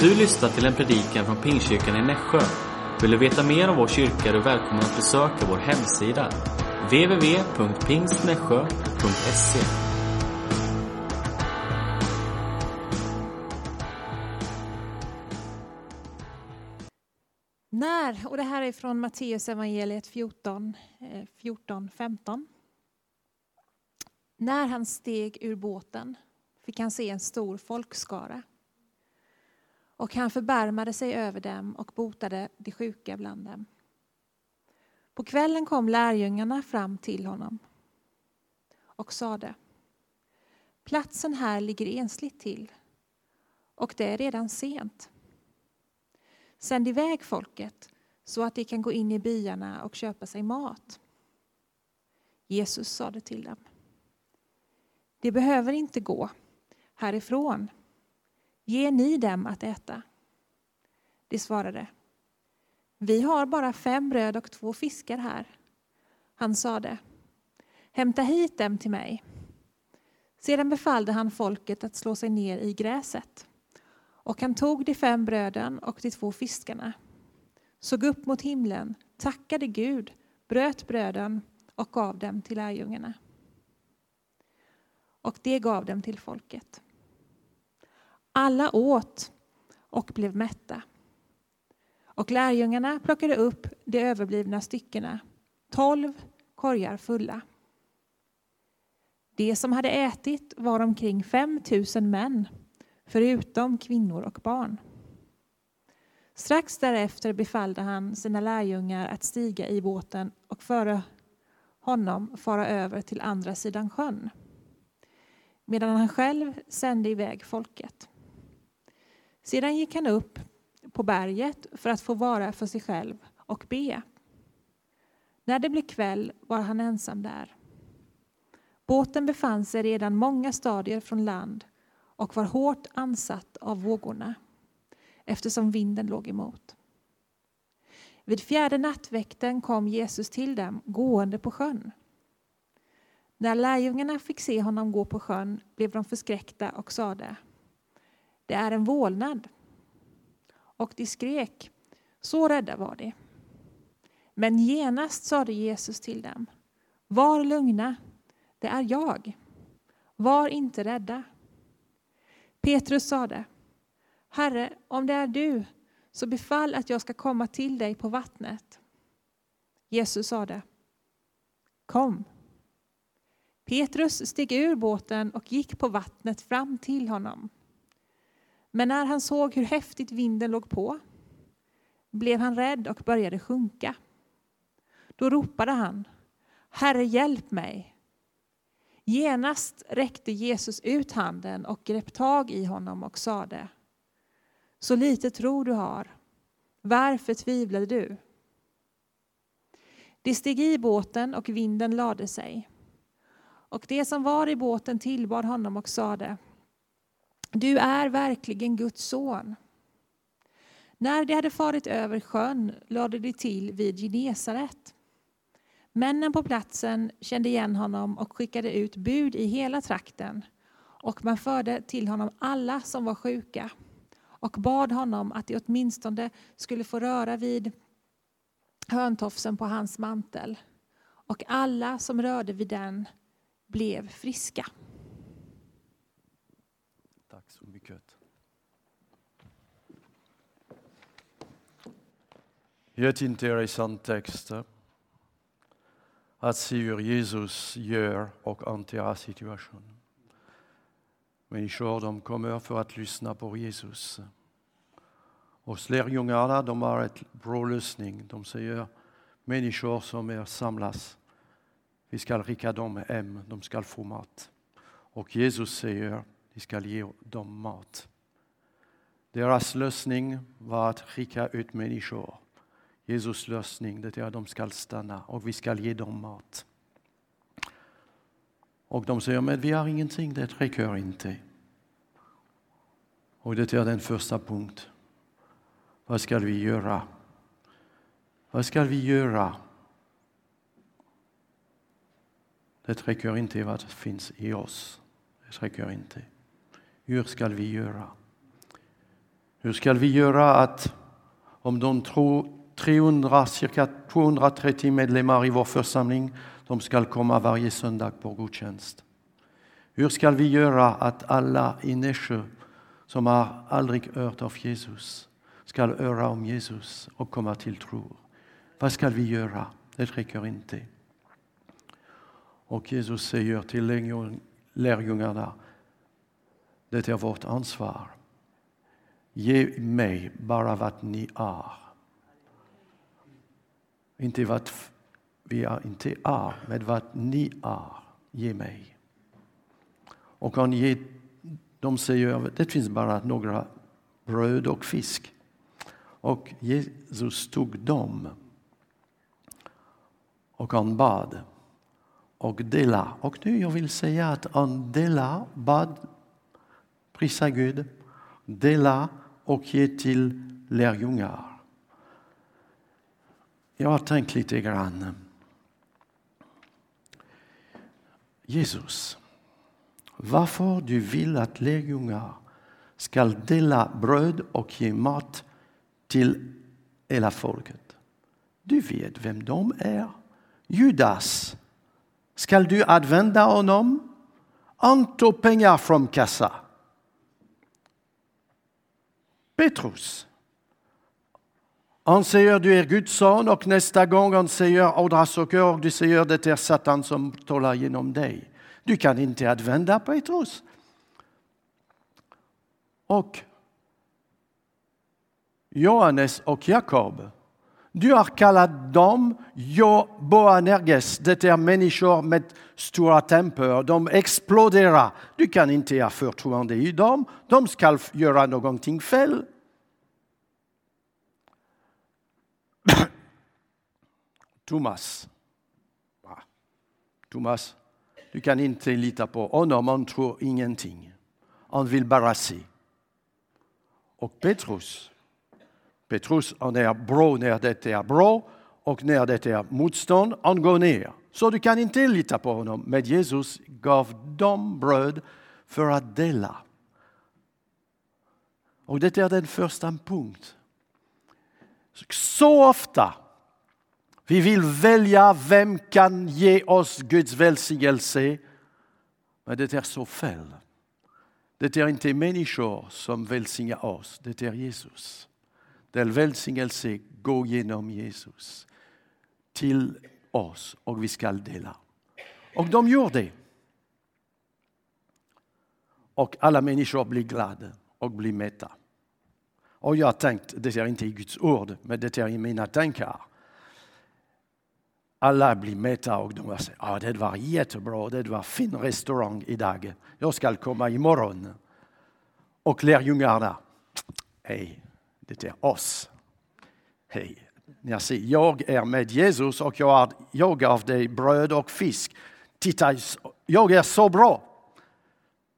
Du lyssnar till en predikan från Pingstkyrkan i Nässjö. Vill du veta mer om vår kyrka är du välkommen att besöka vår hemsida. www.pingstnässjö.se När, och det här är från Matteus evangeliet 14, 14, 15. När han steg ur båten fick han se en stor folkskara. Och han förbarmade sig över dem och botade de sjuka bland dem. På kvällen kom lärjungarna fram till honom och sade Platsen här ligger ensligt till och det är redan sent. Sänd iväg folket så att de kan gå in i byarna och köpa sig mat. Jesus sade till dem. De behöver inte gå härifrån. Ge ni dem att äta? De svarade. Vi har bara fem bröd och två fiskar här. Han sade. Hämta hit dem till mig. Sedan befallde han folket att slå sig ner i gräset. Och han tog de fem bröden och de två fiskarna, såg upp mot himlen, tackade Gud, bröt bröden och gav dem till lärjungarna. Och det gav dem till folket. Alla åt och blev mätta. Och lärjungarna plockade upp de överblivna styckena, tolv korgar fulla. De som hade ätit var omkring fem tusen män förutom kvinnor och barn. Strax därefter befallde han sina lärjungar att stiga i båten och före honom fara över till andra sidan sjön, medan han själv sände iväg folket. Sedan gick han upp på berget för att få vara för sig själv och be. När det blev kväll var han ensam där. Båten befann sig redan många stadier från land och var hårt ansatt av vågorna eftersom vinden låg emot. Vid fjärde nattväkten kom Jesus till dem gående på sjön. När lärjungarna fick se honom gå på sjön blev de förskräckta och sade det är en vålnad. Och de skrek, så rädda var de. Men genast sade Jesus till dem Var lugna, det är jag. Var inte rädda. Petrus sade, Herre, om det är du, så befall att jag ska komma till dig på vattnet. Jesus sade, Kom. Petrus steg ur båten och gick på vattnet fram till honom. Men när han såg hur häftigt vinden låg på blev han rädd och började sjunka. Då ropade han, Herre hjälp mig. Genast räckte Jesus ut handen och grep tag i honom och sade Så lite tro du har, varför tvivlade du? De steg i båten och vinden lade sig. Och det som var i båten tillbad honom och sade du är verkligen Guds son. När de hade farit över sjön lade de till vid Genesaret. Männen på platsen kände igen honom och skickade ut bud i hela trakten. Och man förde till honom alla som var sjuka och bad honom att de åtminstone skulle få röra vid hörntofsen på hans mantel. Och alla som rörde vid den blev friska. Tack så mycket. Jätteintressant text att se hur Jesus gör och hanterar situationen. Människor de kommer för att lyssna på Jesus. Och lärjungarna de har ett bra lösning. De säger människor som är samlas, vi ska rika dem hem, de ska få mat. Och Jesus säger, vi ska ge dem mat. Deras lösning var att rika ut människor Jesus lösning, det är att de ska stanna och vi ska ge dem mat. Och de säger, men vi har ingenting, det räcker inte. Och det är den första punkten. Vad ska vi göra? Vad ska vi göra? Det räcker inte vad finns i oss. Det räcker inte. Hur ska vi göra? Hur ska vi göra att om de tror 300, cirka 230 medlemmar i vår församling, de ska komma varje söndag på gudstjänst? Hur ska vi göra att alla i Nässjö som har aldrig hört av Jesus ska höra om Jesus och komma till tro? Vad ska vi göra? Det räcker inte. Och Jesus säger till lärjungarna, det är vårt ansvar. Ge mig bara vad ni har. Inte vad vi är, inte är, men vad ni är. Ge mig. Och han ger, de säger det finns bara några bröd och fisk. Och Jesus tog dem och han bad och dela. Och nu jag vill säga att han dela, bad, prisa Gud, dela och ge till lärjungar. Jag har tänkt lite grann. Jesus, varför du vill att lärjungar ska dela bröd och ge mat till hela folket. Du vet vem de är. Judas, ska du använda honom? Han tog pengar från kassa. Petrus. Han säger du är Guds son och nästa gång han säger andra saker och du säger det är Satan som talar genom dig. Du kan inte använda Petrus. Och Johannes och Jakob. Du har kallat dem Jo Boanerges. Det är människor med stora temper. De exploderar. Du kan inte ha förtroende i dem. De ska göra någonting fel. Thomas. Thomas, du kan inte lita på honom. Han tror ingenting. Han vill bara se. Och Petrus. Petrus han är bra när det är bra och när det är motstånd, han går ner. Så du kan inte lita på honom. Men Jesus gav dem bröd för att dela. Och det är den första punkten. Så ofta vi vill välja vem kan ge oss Guds välsignelse. Men det är så fel. Det är inte människor som välsignar oss, det är Jesus. Den välsignelse går genom Jesus till oss och vi ska dela. Och de gör det. Och alla människor blir glada och blir mätta. Och jag har tänkt, det är inte i Guds ord, men det är i mina tankar. Alla blir mätta och de säger ah, det var jättebra, det var fin restaurang idag. Jag ska komma imorgon. Och lärjungarna, hej, det är oss. Hej, jag säger jag är med Jesus och jag, jag gav dig bröd och fisk. Titta, jag är så bra.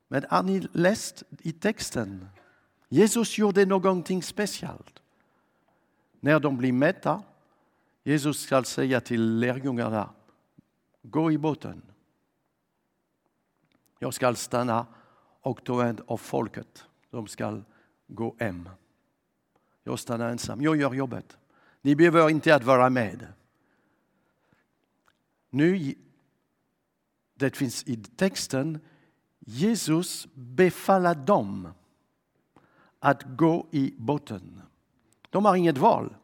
Men har ni läst i texten? Jesus gjorde någonting speciellt. När de blir mätta, Jesus ska säga till lärjungarna, gå i båten. Jag ska stanna och ta hand om folket. De ska gå hem. Jag stannar ensam. Jag gör jobbet. Ni behöver inte att vara med. Nu, det finns i texten, Jesus befaller dem att gå i båten. De har inget val.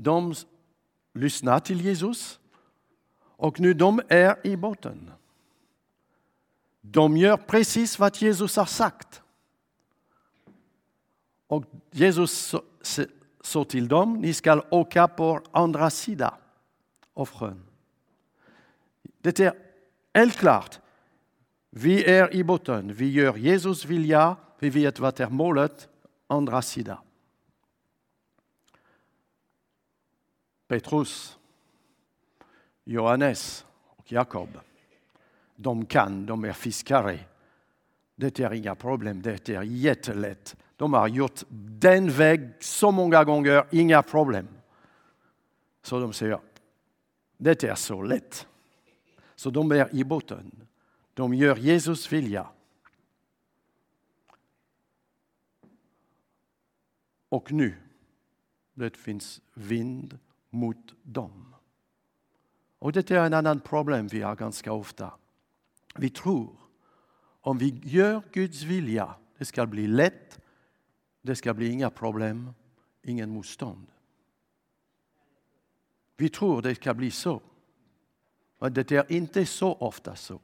De lyssnar till Jesus och nu de är i båten. De gör precis vad Jesus har sagt. Och Jesus sa till dem, ni ska åka på andra sidan av sjön. Det är helt klart. Vi är i botten, vi gör Jesus vilja, vi vet vad är målet, andra sidan. Petrus, Johannes och Jakob, de kan, de är fiskare. Det är inga problem, det är jättelätt. De har gjort den väg så många gånger, inga problem. Så de säger, det är så lätt. Så de är i botten. De gör Jesus vilja. Och nu, det finns vind mot dem. Och det är en annan problem vi har ganska ofta. Vi tror om vi gör Guds vilja, det ska bli lätt, det ska bli inga problem, ingen motstånd. Vi tror det ska bli så. Men det är inte så ofta så.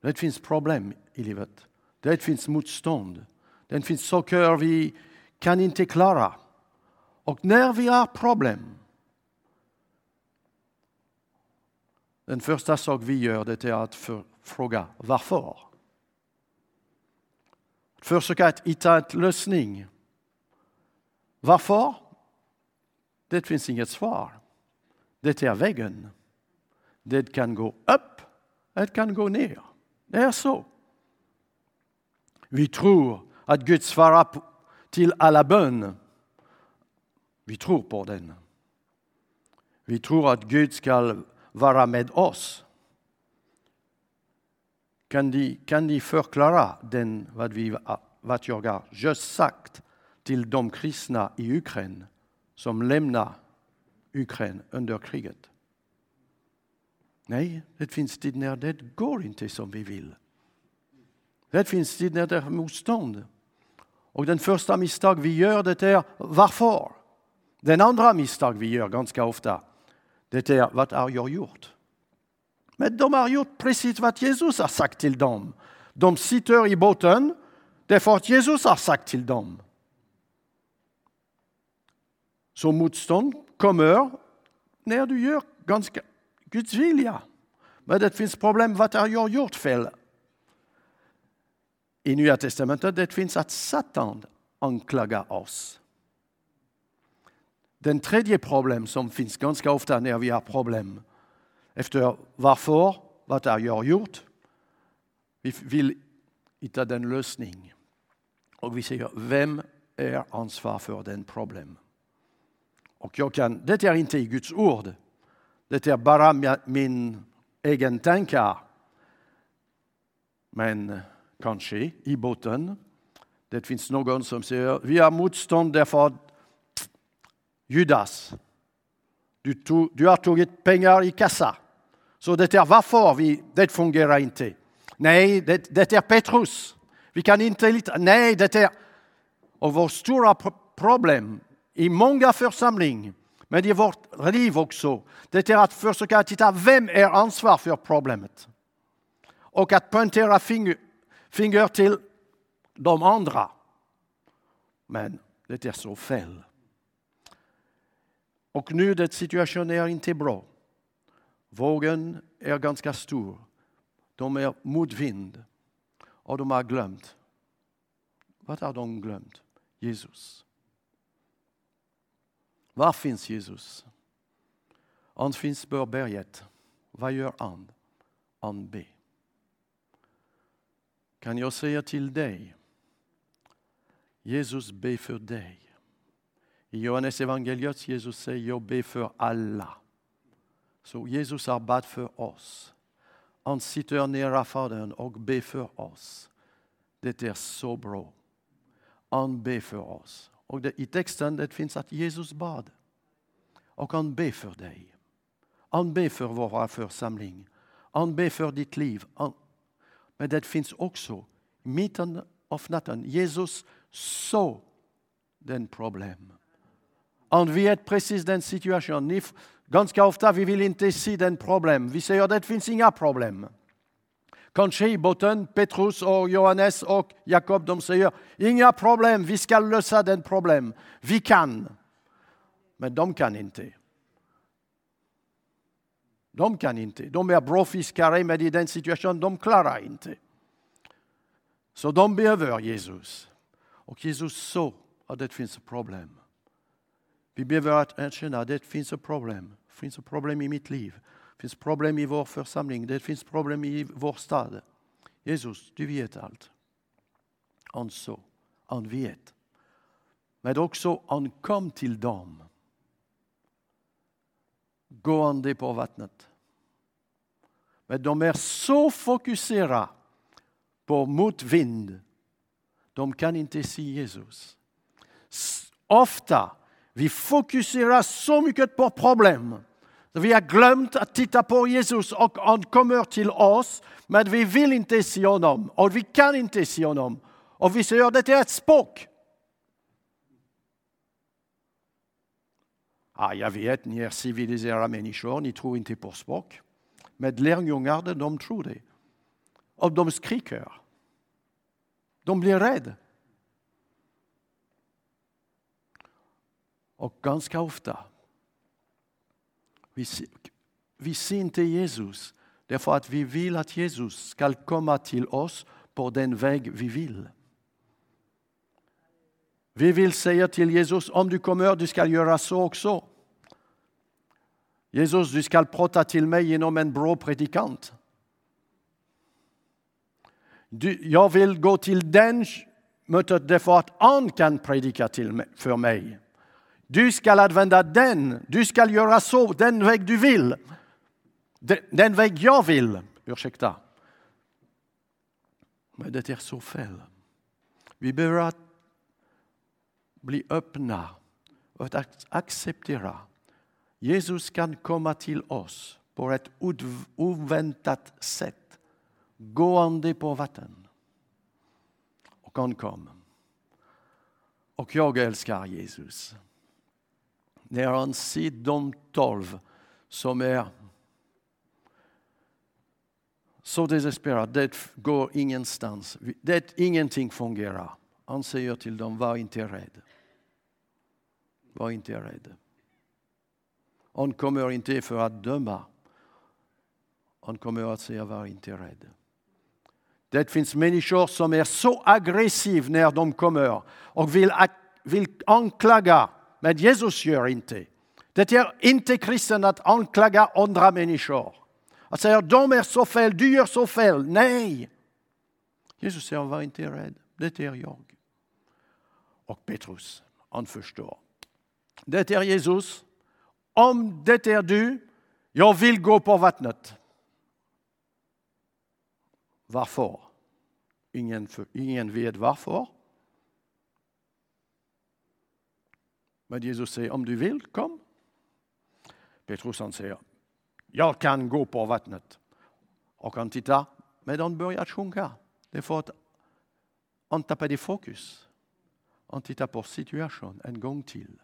Det finns problem i livet. Det finns motstånd. Det finns saker vi kan inte klara. Och när vi har problem, den första sak vi gör det är att fråga varför. Försöka att hitta en lösning. Varför? Det finns inget svar. Det är vägen. Det kan gå upp, det kan gå ner. Det är så. Vi tror att Gud svarar till alla bön. Vi tror på den. Vi tror att Gud ska vara med oss. Kan ni kan ni förklara den, vad, vi, vad jag har just sagt till de kristna i Ukraina som lämnar Ukraina under kriget? Nej, det finns tid när det går inte som vi vill. Det finns tid när det är motstånd. Och den första misstag vi gör det är varför? Den andra misstag vi gör ganska ofta det är vad har jag gjort? Men de har gjort precis vad Jesus har sagt till dem. De sitter i båten därför att Jesus har sagt till dem. Så motstånd kommer när du gör ganska Guds vilja. Men det finns problem, vad har jag gjort fel? I Nya Testamentet det finns att Satan anklagar oss. Den tredje problem som finns ganska ofta när vi har problem efter varför, vad har jag gjort? Vi vill hitta den lösning. Och vi säger, vem är ansvar för den problem? Och jag kan, det är inte i Guds ord. Det är bara min egen tankar. Men kanske i botten, det finns någon som säger, vi har motstånd därför att Judas, du, tog, du har tagit pengar i kassa. Så det är varför vi, det fungerar inte. Nej, det, det är Petrus. Vi kan inte lita. Nej, det är... Och vårt stora problem i många församlingar, men i vårt liv också, det är att försöka titta vem är ansvar för problemet. Och att poängtera finger, finger till de andra. Men det är så fel. Och nu är situationen är inte bra. Vågen är ganska stor. De är motvind. Och de har glömt. Vad har de glömt? Jesus. Var finns Jesus? Han finns på berget. Vad gör han? Han ber. Kan jag säga till dig? Jesus ber för dig. I Johannes evangeliet Jesus säger jag ber för alla. Så Jesus har bett för oss. Han sitter nära Fadern och ber för oss. Det är så bra. Han ber för oss. Och det, i texten det finns att Jesus bad. Och han ber för dig. Han ber för vår församling. Han ber för ditt liv. Han, men det finns också, mitten av natten, Jesus såg den problem. Han vet precis den situationen. Ganska ofta vi vill inte se den problem. Vi säger att det finns inga problem. Kanske i botten, Petrus och Johannes och Jakob, de säger inga problem, vi ska lösa den problem. Vi kan. Men de kan inte. De kan inte. De är bra fiskare, men i den situationen de klarar inte. Så de behöver Jesus. Och Jesus såg att det finns problem. Vi behöver erkänna att det finns ett problem. Det finns ett problem i mitt liv. Det finns problem i vår församling. Det finns problem i vår stad. Jesus, du vet allt. Han så, han vet. Men också han kom till dem. Gående på vattnet. Men de är så fokuserade på motvind. De kan inte se Jesus. Ofta, vi fokuserar så mycket på problem. Vi har glömt att titta på Jesus och han kommer till oss, men vi vill inte se honom och vi kan inte se honom. Och vi säger att det är ett språk. Ah, jag vet, ni är civiliserade människor, ni tror inte på språk. Men lärjungarna, de tror det. Och de skriker. De blir rädda. Och ganska ofta, vi ser, vi ser inte Jesus därför att vi vill att Jesus ska komma till oss på den väg vi vill. Vi vill säga till Jesus, om du kommer, du ska göra så också. Jesus, du ska prata till mig genom en bra predikant. Du, jag vill gå till den mötet därför att han kan predika till mig, för mig. Du ska använda den, du ska göra så, den väg du vill. Den, den väg jag vill, ursäkta. Men det är så fel. Vi behöver att bli öppna och att acceptera. Jesus kan komma till oss på ett oväntat sätt, gående på vatten. Och han kom. Och jag älskar Jesus. När han ser de tolv som är så desesperade, det går ingenstans. Det, ingenting fungerar. Han säger till dem, var inte rädd. Var inte rädd. Han kommer inte för att döma. Han kommer att säga, var inte rädd. Det finns människor som är så aggressiva när de kommer och vill, vill anklaga, men Jesus gör inte. Det är inte kristen att anklaga andra människor. Att säga, de är så fel, du gör så fel. Nej! Jesus säger, var inte rädd, det är jag. Och Petrus, han förstår. Det är Jesus. Om det är du, jag vill gå på vattnet. Varför? Ingen, ingen vet varför. Men Jesus säger, om du vill, kom. Petrus han säger, jag kan gå på vattnet. Och han tittar, men han börjar sjunka. Det är för att han tappade fokus. Han tittar på situationen en gång till.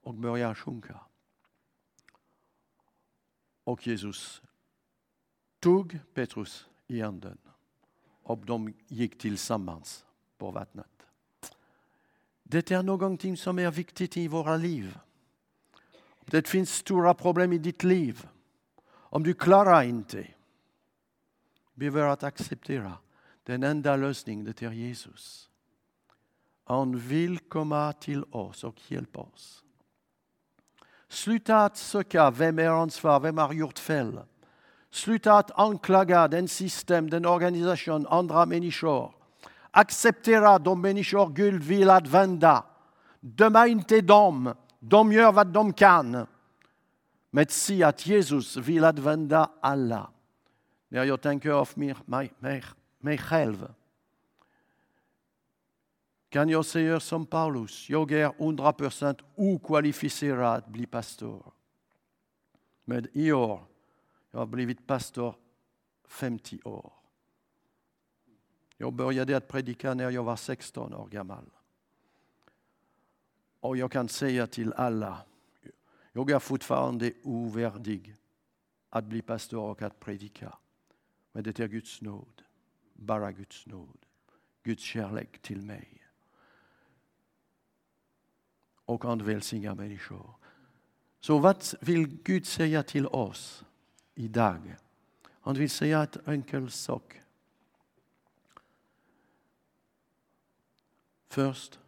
Och börjar sjunka. Och Jesus tog Petrus i handen och de gick tillsammans på vattnet. Det är någonting som är viktigt i våra liv. Det finns stora problem i ditt liv. Om du klarar inte, behöver att acceptera den enda lösningen, det är Jesus. Han vill komma till oss och hjälpa oss. Sluta att söka vem är ansvar, vem har gjort fel. Sluta att anklaga den system, den organisation, andra människor. Acceptera de människor Gud vill använda. Döma inte dem. De gör vad de kan. Men se att Jesus vill använda alla. När jag tänker av mig, mig, mig, mig själv kan jag säga som Paulus, jag är 100% okvalificerad att bli pastor. Men i år, jag pastor 50 år. Jag började att predika när jag var 16 år gammal. Och jag kan säga till alla, jag är fortfarande ovärdig att bli pastor och att predika. Men det är Guds nåd, bara Guds nåd, Guds kärlek till mig. Och han välsignar människor. Så vad vill Gud säga till oss idag? Han vill säga en enkel sak. Först,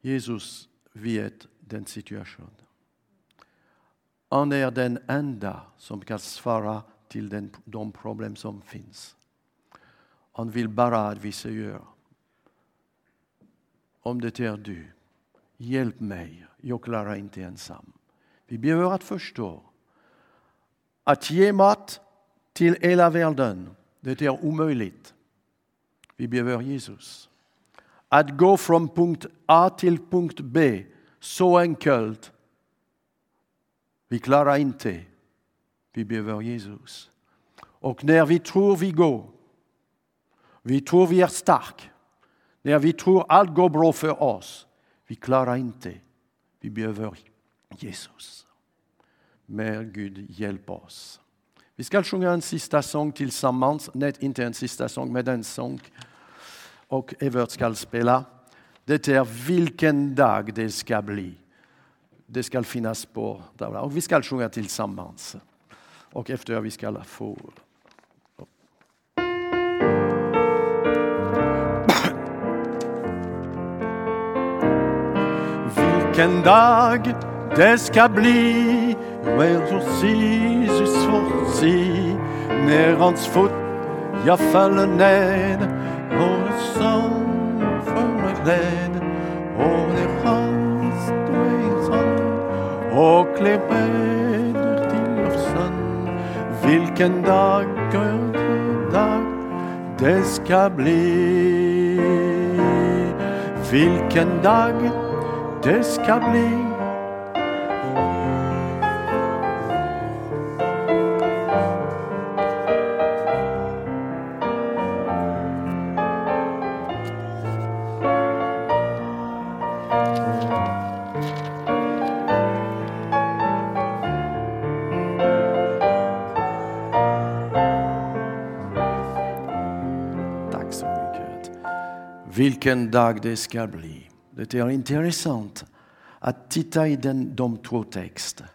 Jesus vet den situationen. Han är den enda som kan svara till den, de problem som finns. Han vill bara att vi säger om det är du, hjälp mig, jag klarar inte ensam. Vi behöver att förstå att ge mat till hela världen, det är omöjligt. Vi behöver Jesus att gå från punkt A till punkt B så enkelt. Vi klarar inte. Vi behöver Jesus. Och när vi tror vi går, vi tror vi är starka, när vi tror allt går bra för oss, vi klarar inte. Vi behöver Jesus. Men Gud hjälp oss. Vi ska sjunga en sista sång tillsammans. Nej, inte en sista sång, men en sång. Och Evert ska spela. Det är Vilken dag det ska bli. Det ska finnas på tavlan. Och vi ska sjunga tillsammans. Och efter vi ska få Vilken dag det ska bli Jesus får se när hans fot jag faller ned och klä bäder till lovsång vilken dag, dag det ska bli? Vilken dag det ska bli? Vilken dag det ska bli. Det är intressant att titta i den, de två texterna.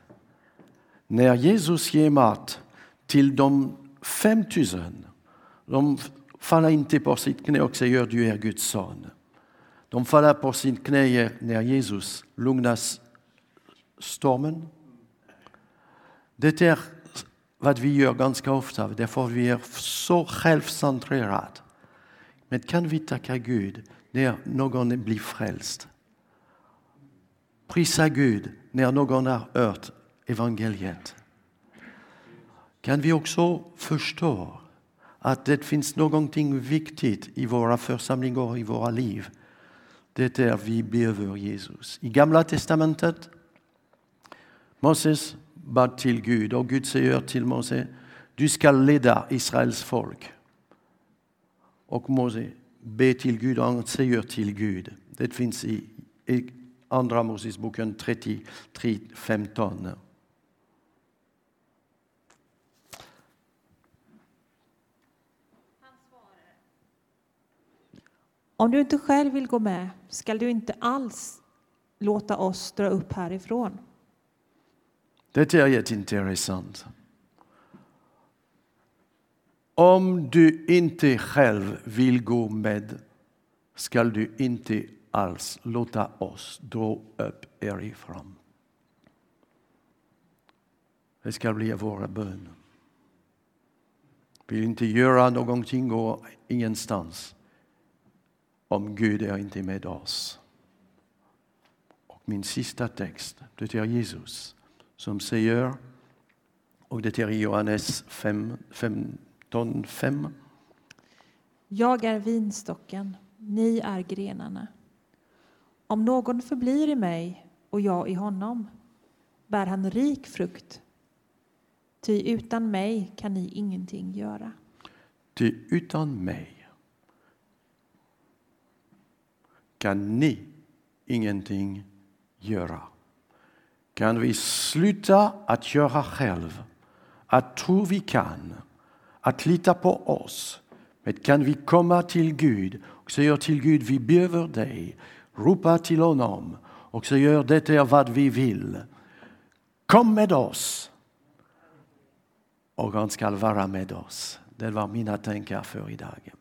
När Jesus ger mat till de 5000, de faller inte på sitt knä och säger du är Guds son. De faller på sitt knä när Jesus lugnar stormen. Det är vad vi gör ganska ofta, därför vi är så självcentrerade. Men kan vi tacka Gud när någon blir frälst? Prisa Gud när någon har hört evangeliet. Kan vi också förstå att det finns någonting viktigt i våra församlingar och i våra liv. Det är vi behöver Jesus. I Gamla testamentet Moses bad till Gud och Gud säger till Mose du ska leda Israels folk. Och Mose ber till Gud och han säger till Gud. Det finns i, i Andra Mosesboken 33, 15. Om du inte själv vill gå med skall du inte alls låta oss dra upp härifrån. Det är jätteintressant. Om du inte själv vill gå med skall du inte alls låta oss dra upp erifrån. Det ska bli våra bön. Vi vill inte göra någonting och ingenstans om Gud är inte med oss. Och min sista text, det är Jesus som säger, och det är Johannes 5, 15, 5. Jag är vinstocken, ni är grenarna. Om någon förblir i mig och jag i honom bär han rik frukt. Ty utan mig kan ni ingenting göra. Ty utan mig kan ni ingenting göra. Kan vi sluta att göra själv, att tro vi kan, att lita på oss. Men kan vi komma till Gud och säga till Gud, vi behöver dig. Ropa till honom och säga, det är vad vi vill. Kom med oss. Och han ska vara med oss. Det var mina tankar för idag.